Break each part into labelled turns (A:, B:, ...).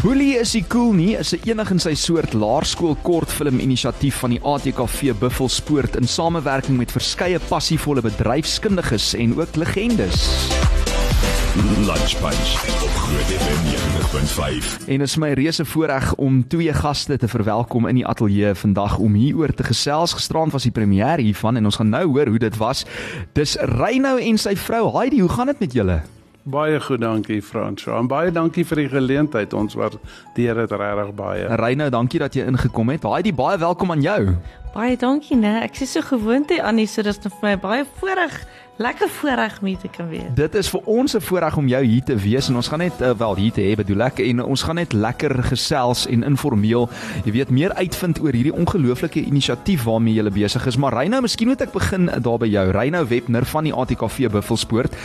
A: Boelie is die cool nie, is 'n enig in sy soort laerskool kortfilm inisiatief van die ATKV Buffelspoort in samewerking met verskeie passievolle bedryfskundiges en ook legendes.
B: Lunch Punch op Groot FM 90.5.
A: En is my reuse voorreg om twee gaste te verwelkom in die ateljee vandag om hieroor te gesels. Gisterand was die premier hiervan en ons gaan nou hoor hoe dit was. Dis Reynou en sy vrou Heidi, hoe gaan dit met julle?
C: Baie goed, dankie Fransjo. En baie dankie vir die geleentheid. Ons waardeer dit regtig baie.
A: Reynou, dankie dat jy ingekom het. Heidi, baie welkom aan jou.
D: Baie dankie, né? Ek is so gewoond hier aan hier, so dis vir my baie voorreg lekker voorreg om hier te kan wees.
A: Dit is vir ons 'n voorreg om jou hier te wees en ons gaan net uh, wel hier te hê, bedoel ek en ons gaan net lekker gesels en informeel, jy weet, meer uitvind oor hierdie ongelooflike inisiatief waarmee jy besig is. Maar Reynou, miskien moet ek begin daar by jou. Reynou Webner van die ATKV Buffelspoort.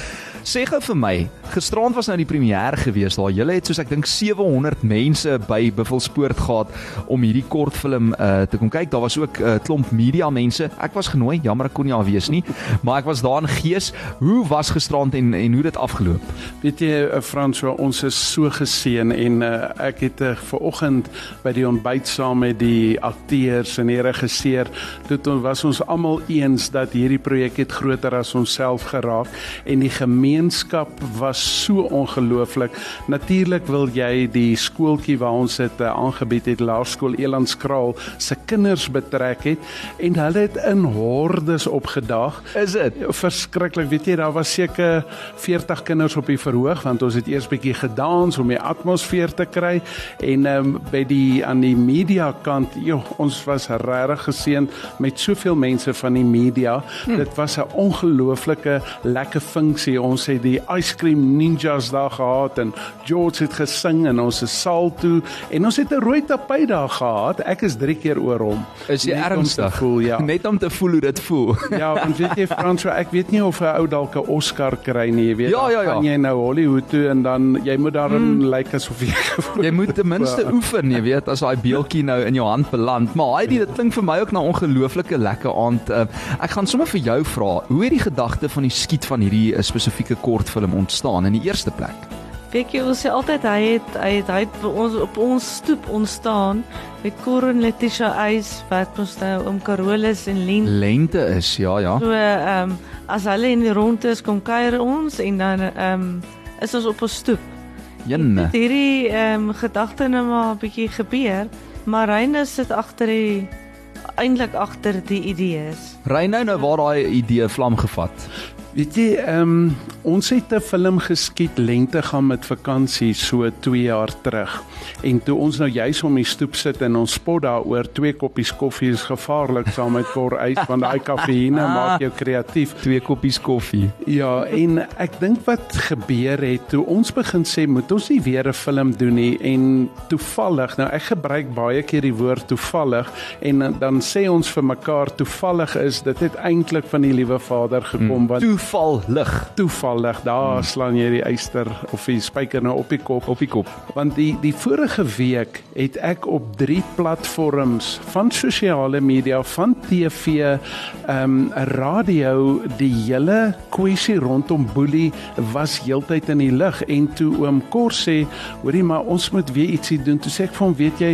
A: Sê gou vir my, gisterand was nou die premier gewees daar. Julle het soos ek dink 700 mense by Buffelspoort gehad om hierdie kortfilm uh, te kom kyk. Daar was ook 'n uh, klomp media mense. Ek was genooi, jammer ek kon nie daar wees nie, maar ek was daar in gees. Hoe was gisterand en en hoe dit afgeloop?
C: Weet jy, uh, Fransjo, ons is so geseën en uh, ek het uh, ver oggend by die ontbyt saam met die akteurs en die regisseur, dit was ons almal eens dat hierdie projek het groter as onsself geraak en die gemeenskap was so ongelooflik. Natuurlik wil jy die skooltjie waar ons dit uh, aangebied het, Laerskool Elandskraal, se kinders betrek het en hulle het in hordes opgedag.
A: Is dit?
C: verskriklik. Weet jy, daar was seker 40 kinders op die verhoog want ons het eers bietjie gedans om die atmosfeer te kry en um, by die aan die media kant, joh, ons was regtig geseën met soveel mense van die media. Hmm. Dit was 'n ongelooflike lekker funksie. Ons het die ice cream ninjas daar gehad en George het gesing en ons is saal toe en ons het 'n rooi tapijt daar gehad. Ek is 3 keer oor hom.
A: Is jy ernstig?
C: Voel, ja.
A: Net om te voel hoe dit voel.
C: ja, want weet jy Frans, ek weet nie of 'n ou dalk 'n Oscar kry nie, jy weet.
A: Ja, ja, ja.
C: Gaan jy nou Hollywood toe en dan jy moet daarin hmm. lyk like asof jy
A: Jy moet ten minste oefen, jy weet, as daai beeltjie nou in jou hand beland. Maar hy dit klink vir my ook na ongelooflike lekker aand. Uh, ek gaan sommer vir jou vra, hoe het die gedagte van die skiet van hierdie uh, spesifieke kortfilm ontstaan in die eerste plek?
D: Weet jy, ons sê altyd hy het hy het hy het ons op ons stoep ontstaan met Corin Letitia Eis wat ons nou om Carolus en Lente
A: Lente is, ja, ja.
D: So ehm um, as hulle in die rondte is kom kuier ons en dan ehm um, is ons op ons stoep.
A: Jenne.
D: Hierdie ehm um, gedagte nou maar 'n bietjie gebeur, maar Reine sit agter die eintlik agter die idees.
A: Reine nou waar daai idee vlam gevat.
C: Weet jy, ehm um, ons het 'n film geskiet lente gaan met vakansie so 2 jaar terug. En toe ons nou juis om die stoep sit en ons spot daaroor twee koppies koffie is gevaarlik saam met kor ys want daai kafeïne maak jou kreatief.
A: Twee koppies koffie.
C: Ja, en ek dink wat gebeur het toe ons begin sê moet ons nie weer 'n film doen nie en toevallig, nou ek gebruik baie keer die woord toevallig en dan sê ons vir mekaar toevallig is dit het eintlik van die liewe Vader gekom hmm.
A: want toevallig
C: toevallig daar hmm. slaan jy die eyster of die spyker nou op die kop.
A: Op die kop.
C: Want die die vorige week het ek op drie platforms van sosiale media van TV ehm um, radio die hele kwessie rondom boelie was heeltyd in die lig en toe oom Kor sê hoorie maar ons moet weer ietsie doen. Toe sê ek vir hom weet jy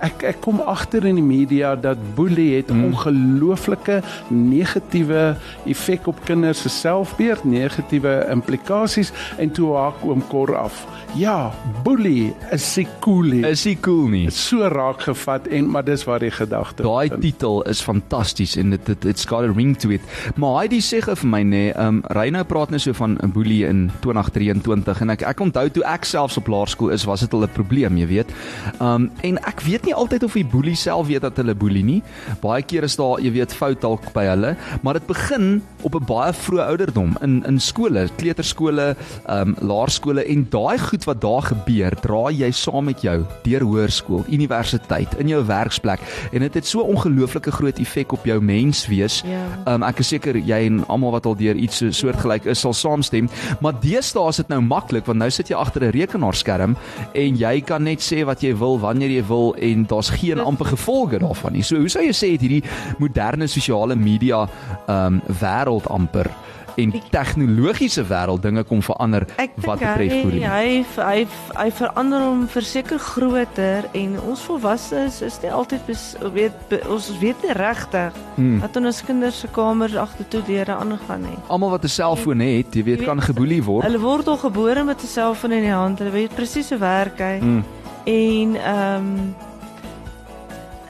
C: ek ek kom agter in die media dat boelie het hmm. ongelooflike negatiewe effek op kinders se selfbeeld, negatiewe implikasies en toe haak oom Kor af. Ja, boelie is se coolie.
A: Is hy cool nie?
C: So raak gevat en maar dis waar die gedagte.
A: Daai titel is fantasties en dit dit it's got a ring to it. Maar hy sê gou vir my nê, nee, um Reynou praat net so van 'n boelie in 2023 en ek ek onthou toe ek selfs op laerskool is, was dit al 'n probleem, jy weet. Um en ek weet nie altyd of die boelie self weet dat hulle boelie nie. Baie keer is daar, jy weet, fout dalk by hulle, maar dit begin op 'n baie vroeë ouderdom in in skole, kleuterskole, ehm um, laerskole en daai goed wat daar gebeur, dra jy saam met jou deur hoërskool, universiteit, in jou werksplek en dit het, het so ongelooflike groot effek op jou menswees.
D: Ja.
A: Ehm um, ek is seker jy en almal wat al deur iets so soortgelyk is sal saamstem, maar deesdae is dit nou maklik want nou sit jy agter 'n rekenaarskerm en jy kan net sê wat jy wil wanneer jy wil en en daar's geen amper gevolge daarvan nie. So hoe sou jy sê het hierdie moderne sosiale media ehm um, wêreld amper en tegnologiese wêreld dinge kom verander wat betref boelie.
D: hy hy hy verander hom verseker groter en ons volwassenes is nie altyd bes, weet be, ons weet nie regtig
A: Hmm.
D: wat in ons kinders se kamers agtertoe deure aangaan nie.
A: Almal wat 'n selfoon het, jy weet,
D: Jy
A: kan
D: weet,
A: geboelie word.
D: Hulle word al gebore met 'n selfoon in die hand. Hulle weet presies hoe werk hy.
A: Mm.
D: En ehm um,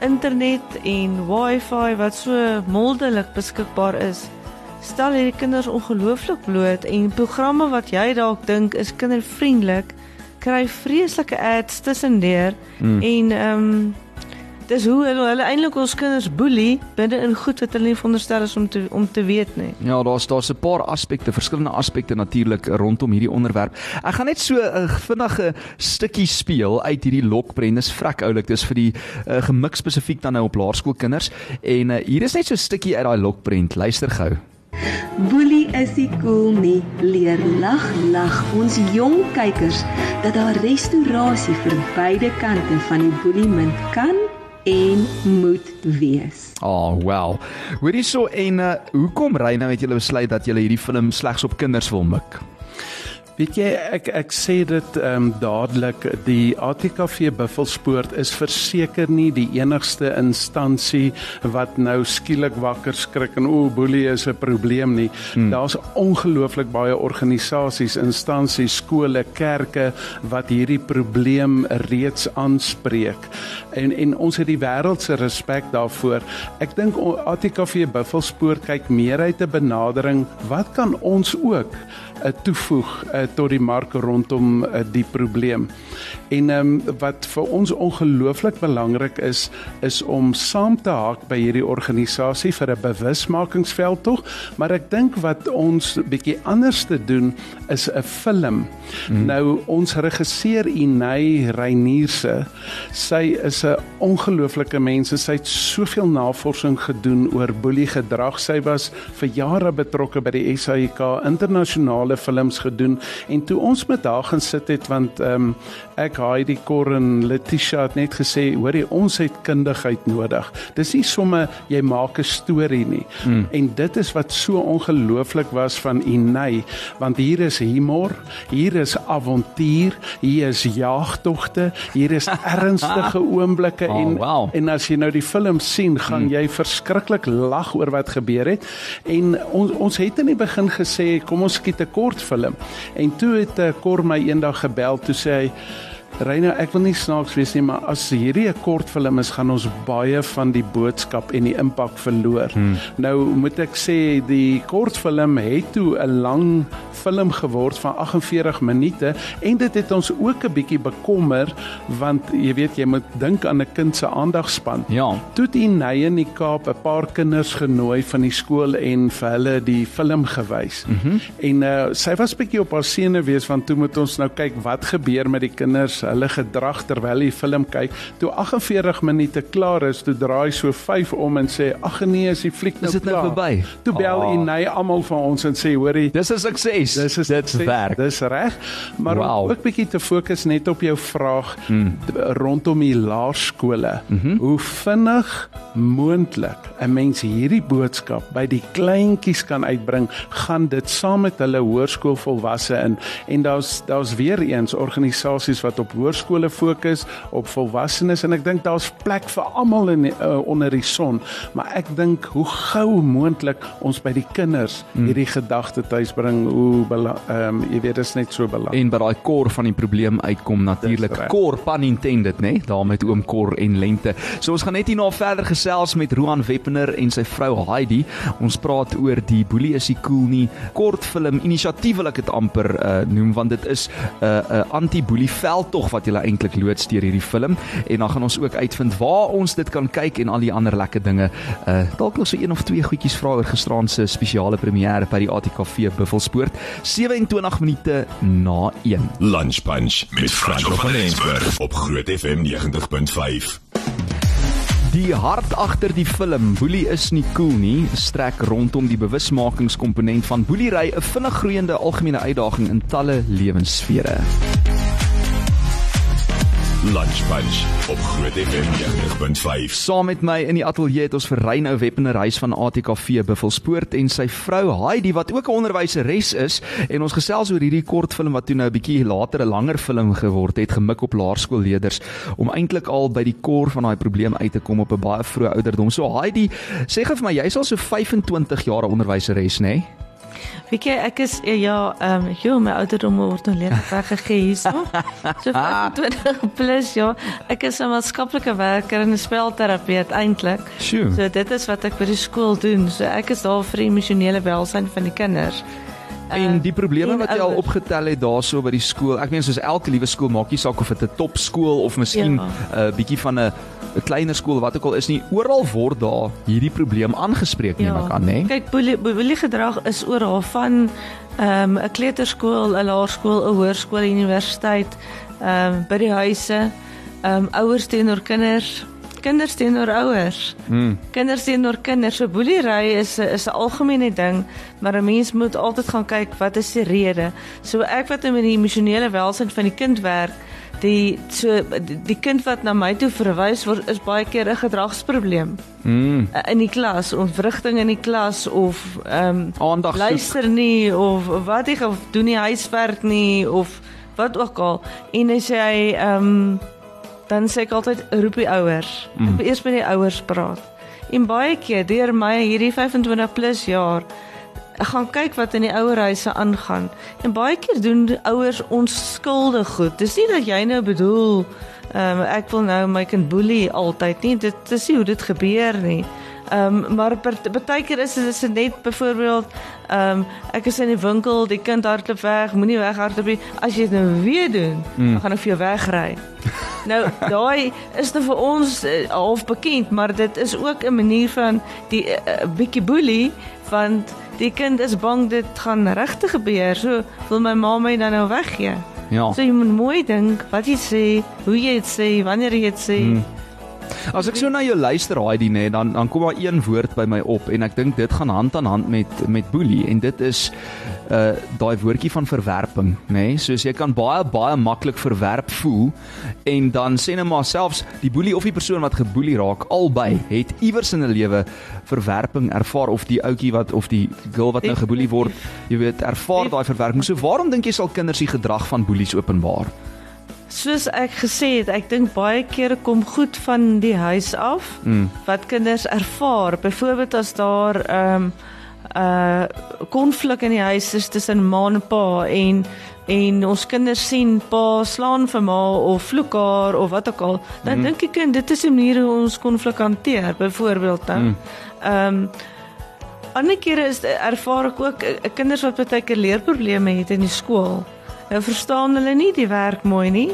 D: internet en wifi wat so moldelik beskikbaar is, stel hierdie kinders ongelooflik bloot en programme wat jy dalk dink is kindervriendelik, kry vreeslike ads tussendeur
A: Mm.
D: en ehm um, dis hoe hulle, hulle eintlik ons kinders boelie binne in goed wat hulle nie veronderstel is om te om te weet nie.
A: Ja, daar's daar's 'n paar aspekte, verskillende aspekte natuurlik rondom hierdie onderwerp. Ek gaan net so 'n vinnige stukkie speel uit hierdie lokprent. Dis vrek oulik. Dis vir die uh, gemik spesifiek dan nou op laerskoolkinders. En uh, hier is net so 'n stukkie uit daai lokprent. Luister gou.
E: Boelie is nie cool nie. Leer lag lag ons jong kykers dat daar restaurasie vir beide kante van die boeliemunt kan en moet wees.
A: Oh, wow. Hoorie so en uh, hoekom ry nou het julle besluit dat julle hierdie film slegs op kinders wil mik?
C: Weet jy ek ek sê dit ehm um, dadelik die ATKV Buffelspoort is verseker nie die enigste instansie wat nou skielik wakker skrik en o boelie is 'n probleem nie. Hmm. Daar's ongelooflik baie organisasies, instansies, skole, kerke wat hierdie probleem reeds aanspreek. En en ons het die wêreld se respek daarvoor. Ek dink ATKV Buffelspoort kyk meer uit 'n benadering wat kan ons ook toevoeg uh, tot die mark rondom uh, die probleem. En um, wat vir ons ongelooflik belangrik is is om saam te haak by hierdie organisasie vir 'n bewusmakingsveldtog, maar ek dink wat ons bietjie anders te doen is 'n film. Mm. Nou ons regisseur Inay Reinierse, sy is 'n ongelooflike mens. Sy het soveel navorsing gedoen oor boelie gedrag. Sy was vir jare betrokke by die SAIK internasionale films gedoen en toe ons met haar gaan sit het want ehm um, ek Heidi Kor en Letitia het net gesê hoorie ons het kundigheid nodig. Dis nie sommer jy maak 'n storie nie. Mm. En dit is wat so ongelooflik was van Inay want hier is humor, hier is avontuur, hier is jaagtogte, hier is ernstige oomblikke
A: Oh,
C: en
A: wow.
C: en as jy nou die film sien, gaan mm. jy verskriklik lag oor wat gebeur het. En ons ons het in die begin gesê kom ons skiet 'n kortfilm. En toe het uh, Cor my eendag gebel toe sê hy Reina, ek wil nie snaaks wees nie, maar as hierdie 'n kortfilm is, gaan ons baie van die boodskap en die impak verloor. Hmm. Nou moet ek sê die kortfilm het toe 'n lang film geword van 48 minute en dit het ons ook 'n bietjie bekommer want jy weet jy moet dink aan 'n kind se aandagspan.
A: Ja.
C: Toe hy ny in die Kaap 'n paar kinders genooi van die skool en vir hulle die film gewys. Mm -hmm. En uh, sy was bietjie op haar sene wees want toe moet ons nou kyk wat gebeur met die kinders, hulle gedrag terwyl die film kyk. Toe 48 minute klaar is, toe draai so 5 om en sê ag nee, is die fliek nou
A: Is dit nou
C: klaar.
A: verby?
C: Toe bel
A: Ah.
C: hy ny almal van ons en sê hoorie
A: Dis 'n sukses.
C: Dis is
A: dit werk.
C: Dis reg. Maar
A: Wow.
C: ook bietjie te fokus net op jou vraag mm. rondom die laerskole. Mm -hmm. Hoe vinnig moontlik 'n mens hierdie boodskap by die kleintjies kan uitbring, gaan dit saam met hulle hoërskoolvolwasse in. En daar's daar's weer eens organisasies wat op hoërskole fokus, op volwassenes en ek dink daar's plek vir almal in uh, onder die son, maar ek dink hoe gou moontlik ons by die kinders mm. hierdie gedagte tuisbring hoe bela- ehm um, jy weet dit is net so belangrik.
A: en by daai kor van die probleem uitkom natuurlik kor pan intended nê daar met oom Kor en Lente. So ons gaan net hierna verder gesels met Roan Weppener en sy vrou Heidi. Ons praat oor die Boelie is nie cool nie kortfilm inisiatief wil ek dit amper uh, noem want dit is 'n uh, 'n uh, anti-boelie veldtog wat jy eintlik loods deur hierdie film en dan gaan ons ook uitvind waar ons dit kan kyk en al die ander lekker dinge. Uh dalk nog so een of twee goedjies vra oor gisteraand se spesiale premiere by die ATKV Buffelspoort 27 minute na 1.
B: Lunch Punch met Franco van Rensburg op Groot FM 90.5.
A: Die hart agter die film Boelie is nie cool nie, strek rondom die bewusmakingskomponent van boeliery 'n vinnig groeiende algemene uitdaging in talle lewenssfere.
B: Lunch Bunch op Groot FM 90.5.
A: Saam met my in die ateljee het ons vir Reynou Webbener huis van ATKV Buffelspoort en sy vrou Heidi wat ook 'n onderwyseres is en ons gesels oor hierdie kortfilm wat toe nou 'n bietjie later 'n langer film geword het gemik op laerskoolleerders om eintlik al by die kor van daai probleem uit te kom op 'n baie vroeë ouderdom. So Heidi, sê gou vir my, jy's al so 25 jaar 'n onderwyseres, nê? Nee?
D: Weet jy, ek is ja, ehm um, joh, my ouderdom word nou lekker weggegee hierso. So 25 plus ja. Ek is 'n maatskaplike werker en 'n spelterapeut eintlik.
A: Sjoe.
D: So dit is wat ek by die skool doen. So ek is daar vir die emosionele welsyn van die kinders.
A: En die probleme
D: en
A: wat jy al
D: ouers.
A: opgetel het daarso by die skool. Ek meen soos elke liewe skool maak nie saak of dit 'n topskool of miskien 'n
D: Ja.
A: uh, bietjie van 'n 'n kleiner skool wat ook al is nie. Oral word daar hierdie probleem aangespreek neem ek aan, né?
D: Kyk, boelie boelie gedrag is oral van ehm 'n kleuterskool, 'n laerskool, 'n hoërskool, universiteit, ehm um, by die huise, ehm um, ouers teenoor kinders, kinders teenoor ouers.
A: Mm.
D: Kinders teenoor kinders. So boelery is is 'n algemene ding, maar 'n mens moet altyd gaan kyk wat is die rede. So ek wat nou met die emosionele welsyn van die kind werk, die so die, die kind wat na my toe verwys word is baie keer 'n gedragsprobleem
A: Mm.
D: in die klas of rigting in die klas of ehm um,
A: Aandag
D: luister nie of wat ek of doen nie huiswerk nie of wat ook al en as jy ehm um, dan sê ek altyd roep die ouers. Mm. Ek wil eers met die ouers praat. En baie keer deur my hierdie 25 plus jaar ek gaan kyk wat in die ouerhuise aangaan. En baie keer doen ouers onskuldig goed. Dis nie dat jy nou bedoel ehm um, ek wil nou my kind boelie altyd nie. Dit dis nie hoe dit gebeur nie. Ehm um, maar baie keer is dit is dit net byvoorbeeld ehm um, ek is in die winkel, die kind hardloop weg, moenie weghardloop nie. As jy dit nou weer doen, mm. dan gaan ek vir jou wegry. nou daai is nou vir ons uh, half bekend, maar dit is ook 'n manier van die uh, bietjie boelie want die kind is bang dit gaan regtig gebeur. So wil my ma my dan nou weggee.
A: Ja.
D: So jy moet mooi dink wat jy sê, hoe jy dit sê, wanneer jy dit sê. Mm.
A: As ek so na jou luister Heidi nê, dan dan kom daar een woord by my op en ek dink dit gaan hand aan hand met met boelie en dit is uh daai woordjie van verwerping nê. Soos jy kan baie baie maklik verwerp voel en dan sê net maar selfs die boelie of die persoon wat geboelie raak albei het iewers in 'n lewe verwerping ervaar of die ouetjie wat of die girl wat nou geboelie word, jy weet, ervaar daai verwerping. So waarom dink jy sal kinders die gedrag van boelies openbaar?
D: Soos ek gesê het, ek dink baie kere kom goed van die huis af
A: Mm.
D: wat kinders ervaar. Byvoorbeeld as daar ehm um, uh konflik in die huis is tussen ma en pa en en ons kinders sien pa slaan vir ma of vloek haar of wat ook al, dan mm. dink die kind dit is 'n manier hoe ons konflik hanteer, byvoorbeeld dan. Ehm mm. um, ander kere is ervaar ek ook uh, kinders wat baie keer leerprobleme het in die skool. Nou verstaan hulle nie die werk mooi nie.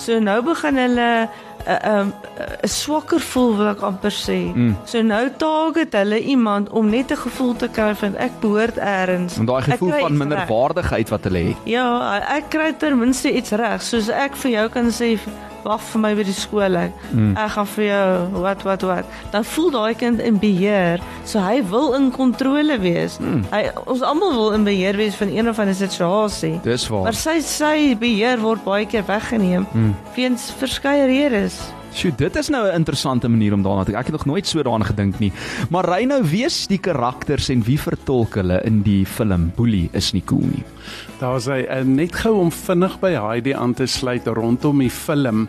D: So nou begin hulle 'n uh, 'n uh, 'n swakker voel wil ek amper sê.
A: Mm.
D: So nou target hulle iemand om net 'n gevoel te kry van ek behoort eers.
A: En daai gevoel van minderwaardigheid wat hulle het.
D: Ja, ek kry ten minste iets reg. Soos ek vir jou kan sê wag vir my by die skool ek. Mm. Ek gaan vir jou wat wat wat. Dan voel daai kind in beheer. So hy wil in kontrole wees. Mm. Hy ons almal wil in beheer wees van een of ander situasie.
A: Dis waar.
D: Maar sy sy beheer word baie keer weggeneem mm. weens verskeie redes.
A: Sjoe, dit is nou 'n interessante manier om daarna te kyk. Ek het nog nooit so daaraan gedink nie. Maar ry nou wees die karakters en wie vertolk hulle in die film Boelie is nie cool nie.
C: Daar's hy uh, net gou om vinnig by Heidi aan te sluit rondom die film.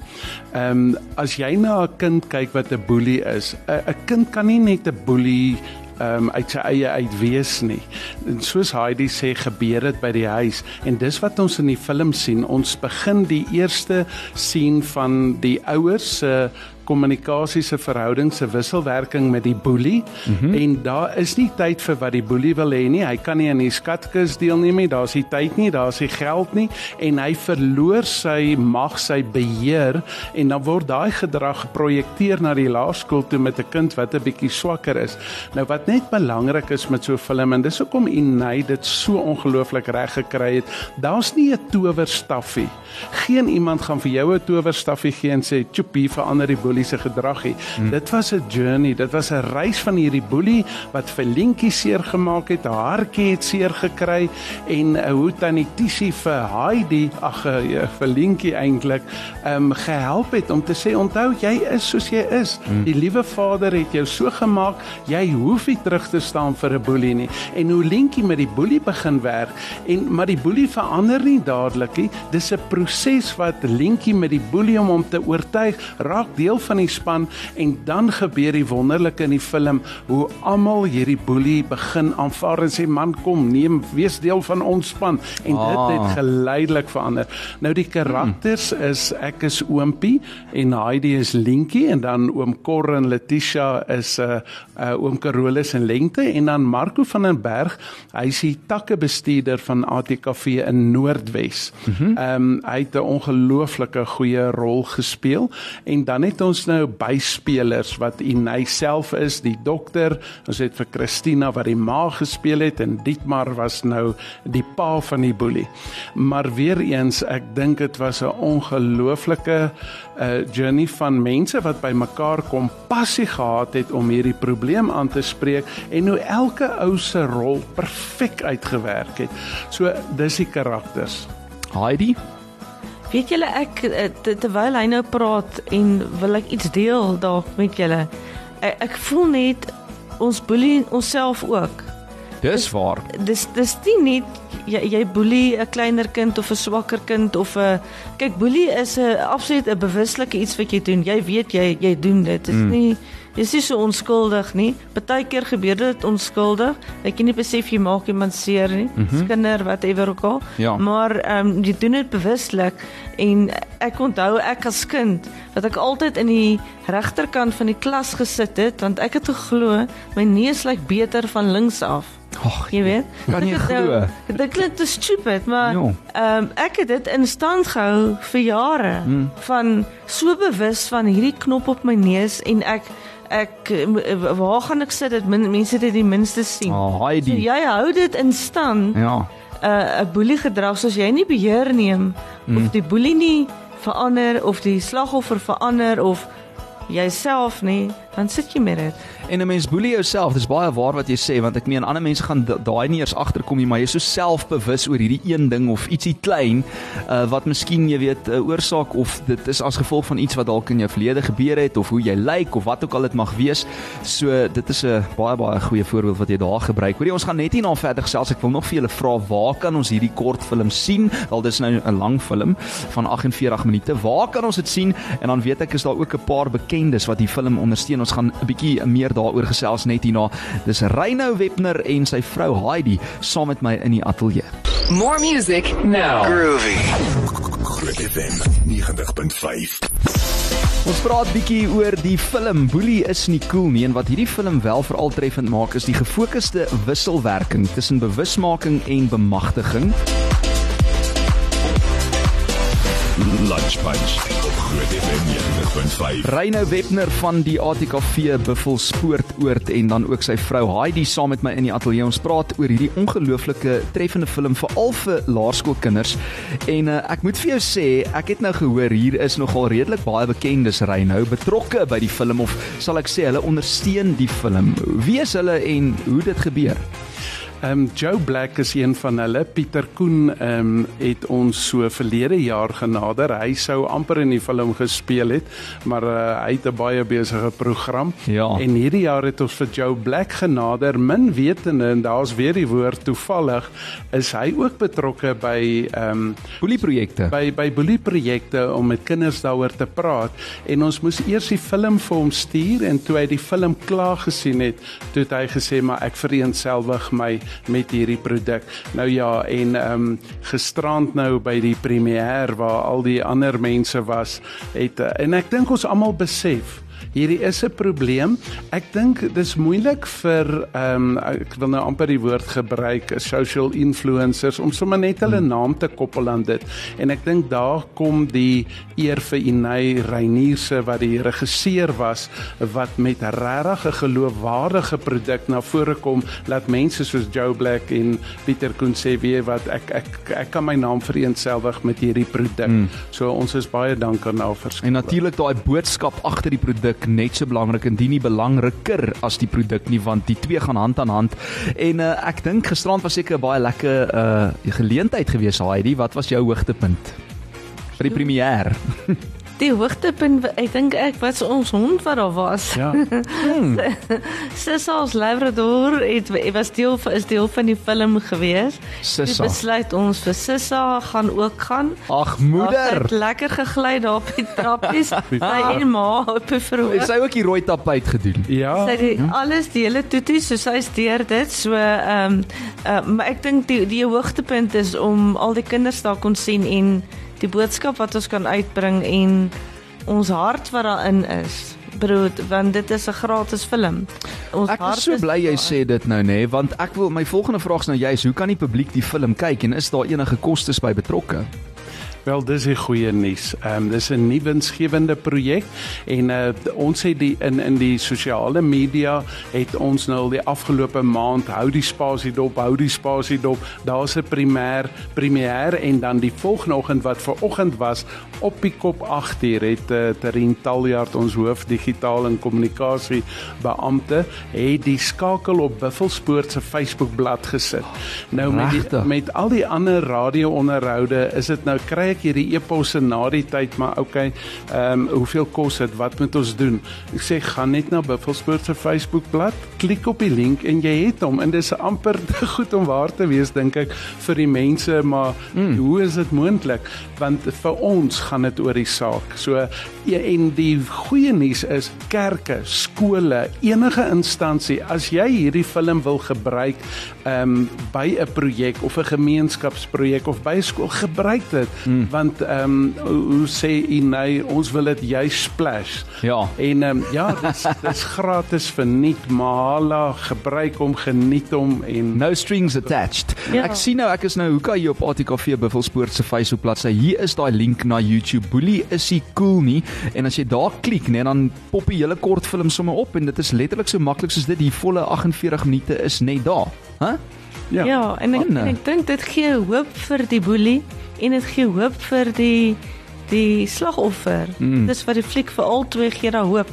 C: Ehm um, as jy na 'n kind kyk wat 'n boelie is, 'n kind kan nie net 'n boelie um, uit sy eie uit wees nie. En soos Heidi sê, gebeur dit by die huis en dis wat ons in die film sien. Ons begin die eerste sien van die ouers se uh, kommunikasie se verhouding se wisselwerking met die boelie mm -hmm. en daar is nie tyd vir wat die boelie wil hê nie. Hy kan nie aan die skatkis deelneem nie. Daar's nie tyd nie, daar's nie geld nie en hy verloor sy mag, sy beheer en dan word daai gedrag geprojekteer na die laerskool toe met 'n kind wat 'n bietjie swakker is. Nou wat net belangrik is met so 'n film en dis hoekom Inay dit so ongelooflik reg gekry het. Daar's nie 'n towerstaffie. Geen iemand gaan vir jou 'n towerstaffie gee en sê, "Tjoep, hier verander die boelie boelie se gedrag nie. Hmm. Dit was 'n journey, dit was 'n reis van hierdie boelie wat vir Lentjie seer gemaak het, haar hartjie het seer gekry en uh, hoe tannie Tisie vir Heidi, ag uh, vir Lentjie eintlik, ehm um, gehelp het om te sê onthou jy is soos jy is. Hmm. Die liewe Vader het jou so gemaak, jy hoef nie terug te staan vir 'n boelie nie. En hoe Lentjie met die boelie begin werk en maar die boelie verander nie dadelik nie. Dis 'n proses wat Lentjie met die boelie om hom te oortuig, raak deel van die span en dan gebeur die wonderlike in die film hoe almal hierdie boelie begin aanvaar en sê man kom, neem wees deel van ons span en ah. dit het geleidelik verander. Nou die karakters hmm. is ek is Oompie en Heidi is Lentjie en dan oom Cor en Letitia is 'n uh, uh, oom Carolus en Lengte en dan Marco van den Berg, hy is die takkebestuurder van ATKV in Noordwes. Mhm. Ehm mm um, hy het 'n ongelooflike goeie rol gespeel en dan het ons nou byspelers wat Inay self is, die dokter. Ons het vir Christina wat die ma gespeel het en Dietmar was nou die pa van die boelie. Maar weer eens, ek dink dit was 'n ongelooflike uh, journey van mense wat by mekaar kom passie gehad het om hierdie probleem aan te spreek en hoe elke ou se rol perfek uitgewerk het. So dis die karakters.
A: Heidi
D: Weet julle ek eh, terwyl hy nou praat en wil ek iets deel dalk met julle. Ek, ek voel net ons boelie onsself ook.
A: Dis waar.
D: Dis dis nie net jy jy boelie 'n kleiner kind of 'n swakker kind of 'n kyk boelie is 'n absoluut 'n bewuslike iets wat jy doen. Jy weet jy jy doen dit. Dit is mm. nie Dis nie so onskuldig nie. Partykeer gebeur dit onskuldig. Ek nie besef jy maak iemand seer nie. Mm -hmm. Kinder whatever ook al. Ja. Maar ehm um, jy doen dit bewuslik en ek onthou ek as kind dat ek altyd in die regterkant van die klas gesit het want ek het geglo my neus lyk beter van links af.
A: Ag, jy weet. Kan jy glo?
D: Dit klink te stupid, maar ehm um, ek het dit in stand gehou vir jare mm. van so bewus van hierdie knop op my neus en ek ek waar gaan ek sit dat mense dit die minste sien?
A: Oh, so
D: jy hou dit in stand. Ja. 'n uh, boelie gedrag soos jy nie beheer neem mm. of die boelie nie verander of die slagoffer verander of jouself nie, dan sit jy met dit.
A: En 'n mens boelie jouself, dis baie waar wat jy sê want ek meen ander mense gaan daai nie eers agterkom nie, maar jy is so selfbewus oor hierdie een ding of ietsie klein uh, wat miskien jy weet 'n uh, oorsaak of dit is as gevolg van iets wat dalk in jou verlede gebeur het of hoe jy lyk of wat ook al dit mag wees. So dit is 'n baie baie goeie voorbeeld wat jy daar gebruik. Hoorie ons gaan net hier na verder gesels. Ek wil nog vir julle vra waar kan ons hierdie kort film sien? Wel dis nou 'n lang film van 48 minute. Waar kan ons dit sien? En dan weet ek is daar ook 'n paar bekendes wat die film ondersteun. Ons gaan 'n bietjie meer daaroor gesels net hierna. Dis Reynou Webner en sy vrou Heidi saam met my in die ateljee.
B: More music now. Groovy. Groot FM 90.5.
A: Ons praat bietjie oor die film Boelie is nie cool nie en wat hierdie film wel veral treffend maak is die gefokusde wisselwerking tussen bewusmaking en bemagtiging.
B: Lunch Punch Groot FM 90.5.
A: Reynou Webner van die ATKV Buffel Spoortoord en dan ook sy vrou Heidi saam met my in die ateljee. Ons praat oor hierdie ongelooflike treffende film vir al vir laerskoolkinders. En uh, ek moet vir jou sê, ek het nou gehoor hier is nogal redelik baie bekendes Reynou betrokke by die film of sal ek sê hulle ondersteun die film. Wie is hulle en hoe dit gebeur?
C: Ehm um, Joe Black is een van hulle. Pieter Koen ehm um, het ons so verlede jaar genader. Hy sou amper in die film gespeel het, maar uh, hy het 'n baie besige program. Ja. En hierdie jaar het ons vir Joe Black genader. Min wetende en daar's weer die woord toevallig is hy ook betrokke by ehm um,
A: boelieprojekte.
C: By by boelieprojekte om met kinders daaroor te praat. En ons moes eers die film vir hom stuur en toe hy die film klaar gesien het, toe het hy gesê maar ek vereenselwig my met hierdie produk. Nou ja, en ehm um, gisterand nou by die premier waar al die ander mense was, het en ek dink ons almal besef hierdie is 'n probleem. Ek dink dis moeilik vir ehm um, ek wil nou amper die woord gebruik, social influencers om sommer net hulle naam te koppel aan dit. En ek dink daar kom die eer vir Inay Reinierse wat die regisseur was wat met regtig 'n geloofwaardige produk na vore kom laat mense soos Joe Black en Pieter weet wat ek ek ek kan my naam vereenselwig met hierdie produk. Mm. So ons is baie dankbaar na verskil.
A: En natuurlik daai boodskap agter die produk net so belangrik en dien nie belangriker as die produk nie want die twee gaan hand aan hand. En uh, ek dink gisterand was seker 'n baie lekker uh geleentheid geweest Heidi. Wat was jou hoogtepunt? Vir die premier.
D: Die hoogtepunt ek dink ek was ons hond wat daar was.
C: Ja.
A: Hmm.
D: Sissa ons Labrador het was deel is deel van die film gewees.
A: Sissa.
D: Die besluit ons vir Sissa gaan ook gaan.
A: Ag moeder.
D: het lekker gegly daar op die trappies. Sy en ma op die
A: Het
D: verhoog.
A: sy ook die rooi tapuit gedoen?
C: Ja.
D: Sy het alles die hele toetie so sy steur dit so ehm um, uh, maar ek dink die die hoogtepunt is om al die kinders daar kon sien en die boodskap wat ons kan uitbring en ons hart wat daarin is. Broer, want dit is 'n gratis film. Ons
A: Ek is so bly jy
D: daar.
A: sê dit nou nê, nee, want ek wil my volgende vraag is nou juist, hoe kan die publiek die film kyk en is daar enige kostes by betrokke?
C: Wel, dis 'n goeie nuus. Ehm um, dis 'n nuwe winsgewende projek en uh, ons het die in in die sosiale media het ons nou al die afgelope maand hou die spasie dop, hou die spasie dop. Daar's 'n primêr premier en dan die volgende oggend wat ver oggend was op die kop 8uur het uh, Terin Taljaard ons hoof digitaal en kommunikasie beampte het die skakel op Buffelspoort se Facebookblad gesit. Nou met die, met al die ander radio-onderhoude is dit nou kry ek hierdie e-posse na die tyd maar okay, ehm um, hoeveel kos dit? Wat moet ons doen? Ek sê gaan net na Buffelspoort se Facebookblad, klik op die link en jy het hom en dis amper te goed om waar te wees dink ek vir die mense, maar mm. hoe is dit moontlik? Want vir ons gaan dit oor die saak. So en die goeie nuus is kerke, skole, enige instansie as jy hierdie film wil gebruik ehm um, by 'n projek of 'n gemeenskapsprojek of by 'n skool gebruik dit mm. Want ehm um, hoe, sê u nee ons wil dit juist splash
A: Ja.
C: en ehm um, ja dis dis gratis verniet mahala gebruik hom geniet hom en
A: No strings attached.
D: Ja.
A: Ek sien nou ek is nou hoeka hier op ATKV Buffelspoort se Facebook bladsy. Hier is daai link na YouTube. Boelie is hy cool nie en as jy daar klik net dan pop die hele kortfilm sommer op en dit is letterlik so maklik soos dit die volle 48 minute is net daar. Hæ? Huh?
D: Ja, ja en ek, en ek dink dit gee hoop vir die boelie en dit gee hoop vir die die slagoffer.
A: Mm.
D: Dis wat die fliek vir al twee gee daar hoop.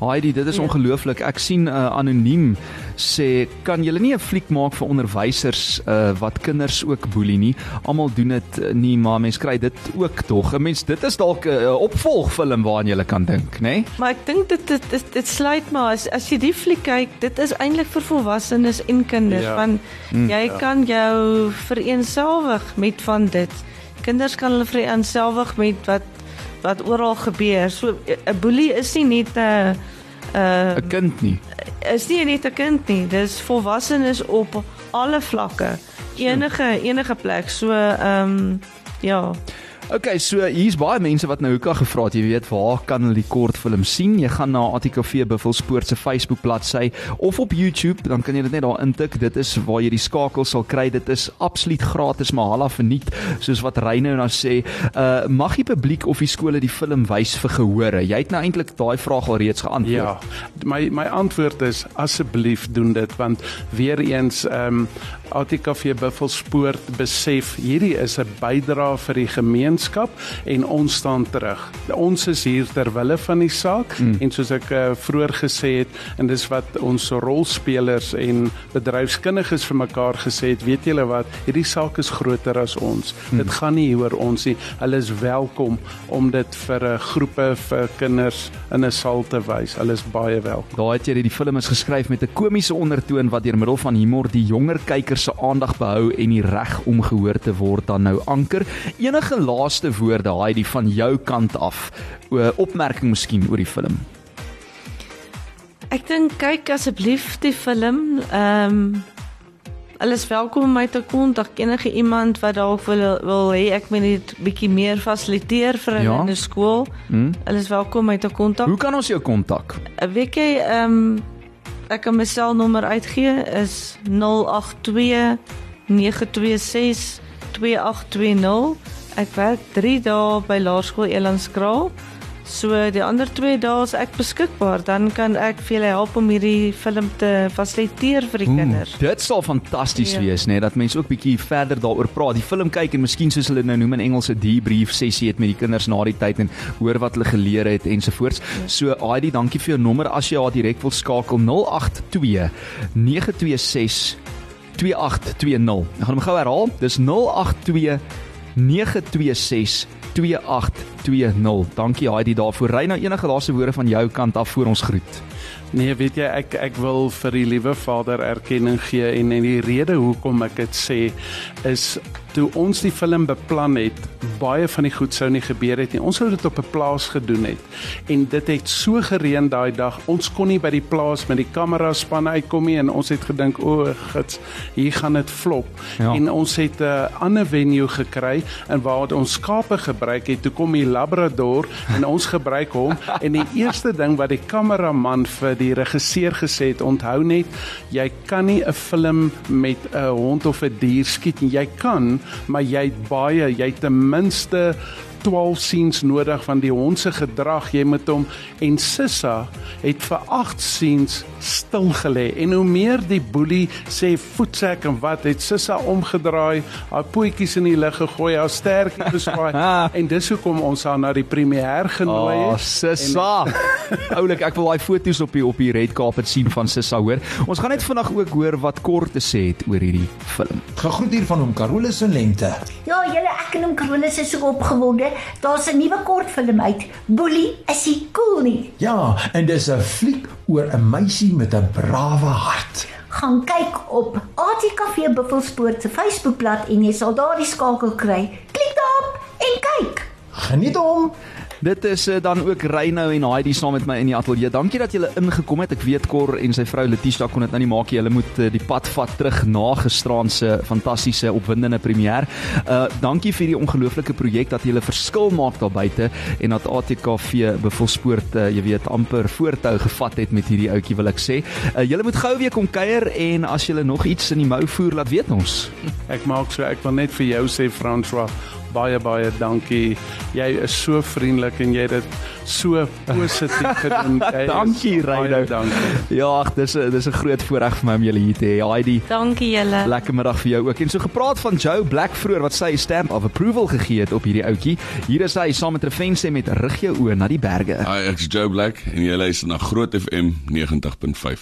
A: Heidi, dit is
D: Ja.
A: ongelooflik. Ek sien uh, anoniem sê kan julle nie 'n fliek maak vir onderwysers uh, wat kinders ook boelie nie. Almal doen dit uh, nie, maar mense kry dit ook tog. 'n Mens dit is dalk 'n uh, opvolgfilm waaraan jy kan dink, né? Nee?
D: Maar ek dink dit dit dit, dit sluit maar as as jy die fliek kyk, dit is eintlik vir volwassenes en kinders
C: Ja.
D: want
A: Mm.
D: jy kan jou vereenselwig met van dit. Kinders kan hulle vereenselwig met wat wat oral gebeur. So 'n boelie is nie net 'n 'n
A: 'n Kind nie.
D: is nie net 'n kind nie, dis volwassenes op alle vlakke. Enige enige plek. So ehm um, ja.
A: Okay, so hier's baie mense wat nou hoeka gevra het, jy weet, waar kan hulle die kortfilm sien? Jy gaan na ATKV Buffelspoort se Facebook bladsy of op YouTube, dan kan jy dit net daar intik. Dit is waar jy die skakel sal kry. Dit is absoluut gratis, maar hala verniet, soos wat Reyno nou sê. Uh mag die publiek of die skole die film wys vir gehore? Jy het nou eintlik daai vraag al reeds geantwoord.
C: Ja, my my antwoord is asseblief doen dit want weer eens ehm um, ATKV Buffelspoort besef hierdie is 'n bydrae vir die gemeenskap en ons staan terug. Ons is hier ter wille van die saak mm. en soos ek uh, vroeër gesê het en dis wat ons rolspelers en bedryfskundiges vir mekaar gesê het, weet julle wat, hierdie saak is groter as ons. Mm. Dit gaan nie oor ons nie. Hulle is welkom om dit vir 'n uh, groepe vir kinders in 'n saal te wys. Hulle is baie welkom.
A: Daar het jy die film is geskryf met 'n komiese ondertoon wat deur middel van humor die jonger kykers se aandag behou en die reg om gehoor te word dan nou anker. Enige laaste woorde Heidi van jou kant af, o opmerking miskien oor die film.
D: Ek dink kyk asseblief die film. Ehm um, Hulle is welkom om my te kontak enige iemand wat dalk wil wil hê ek moet net bietjie meer fasiliteer vir hulle
A: Ja.
D: in die skool.
A: Hm?
D: Hulle is welkom om my te kontak.
A: Hoe kan ons jou kontak?
D: Weet jy ehm ek kan my selnommer uitgee is 082 926 2820. Ek werk 3 dae by Laerskool Elandskraal. So die ander 2 dae is ek beskikbaar, dan kan ek vir julle help om hierdie film te fasiliteer vir die kinders.
A: Dit sal fantasties
D: Ja.
A: wees, nê, dat mense ook bietjie verder daaroor praat. Die film kyk en miskien soos hulle nou noem in Engels 'n debrief sessie het met die kinders na die tyd en hoor wat hulle geleer het ensovoorts. So Heidi, dankie vir jou nommer as jy haar direk wil skakel 082 926 2820. Ek gaan hom gou herhaal. Dis 082 926 2820. Dankie Heidi daarvoor. Ry nou enige laaste woorde van jou kant af voor ons groet.
C: Nee, weet jy ek ek wil vir die liewe Vader erkenning gee en en die rede hoekom ek dit sê is toe ons die film beplan het, baie van die goed sou nie gebeur het nie. Ons sou dit op 'n plaas gedoen het. En dit het so gereën daai dag. Ons kon nie by die plaas met die kamera span uitkom nie en ons het gedink, "O, gits, hier gaan dit flop."
A: Ja.
C: En ons het 'n uh, ander venue gekry en waar ons skape gebruik het. Toe kom die labrador en ons gebruik hom en die eerste ding wat die kameraman vir die regisseur gesê het, onthou net, jy kan nie 'n film met 'n hond of 'n dier skiet nie. Jy kan, maar jy het baie, jy het ten minste 12 scenes nodig van die hond se gedrag jy moet hom en Sissa het vir 8 scenes stil gelê en hoe meer die boelie sê voetsek en wat het Sissa omgedraai haar pootjies in die lug gegooi haar sterkie beswaai en dis hoekom ons haar na die premier genooi
A: Oh,
C: het
A: Sissa. Oulik, ek wil daai foto's op die op die red carpet sien van Sissa hoor. Ons gaan net vandag ook hoor wat kort te sê het oor hierdie film.
F: Gegroet hier van hom Carolus en Lente.
G: Ja, julle ek en hom Carolus is so opgewonde. Daar's 'n nuwe kortfilm uit. Boelie, is hy cool nie?
F: Ja, en dis 'n fliek oor 'n meisie met 'n brawe hart.
G: Gaan kyk op ATKV Buffelspoort se Facebookblad en jy sal daardie skakel kry. Klik daarop en kyk.
F: Geniet hom.
A: Dit is uh, dan ook Reynou en Heidi saam met my in die ateljee. Dankie dat julle ingekom het. Ek weet Cor en sy vrou Letitia kon dit nou nie maak nie. Hulle moet uh, die pad vat terug na gisteraand se fantastiese opwindende premier. Uh dankie vir die ongelooflike projek dat julle verskil maak daar buite en dat ATKV Buffelspoort uh, jy weet amper voortou gevat het met hierdie ouetjie wil ek sê. Uh, julle moet gou weer kom kuier en as julle nog iets in die mou voer laat weet ons.
C: Ek maak so ek wil net vir jou sê François baie baie dankie. Jy is so vriendelik en jy het dit so positief gedoen.
A: Dankie,
C: baie
A: Reynou.
C: Dankie.
A: Ja, ag, dis 'n dis 'n groot voorreg vir my om julle hier te hê. Heidi
D: Dankie julle.
A: Lekker middag vir jou ook. En so gepraat van Joe Black vroeër wat sy stamp of approval gegee het op hierdie ouetjie. Hier is hy saam met Refense met rig jou oë na die berge.
H: Hi, ek's Joe Black en jy luister na Groot FM 90.5.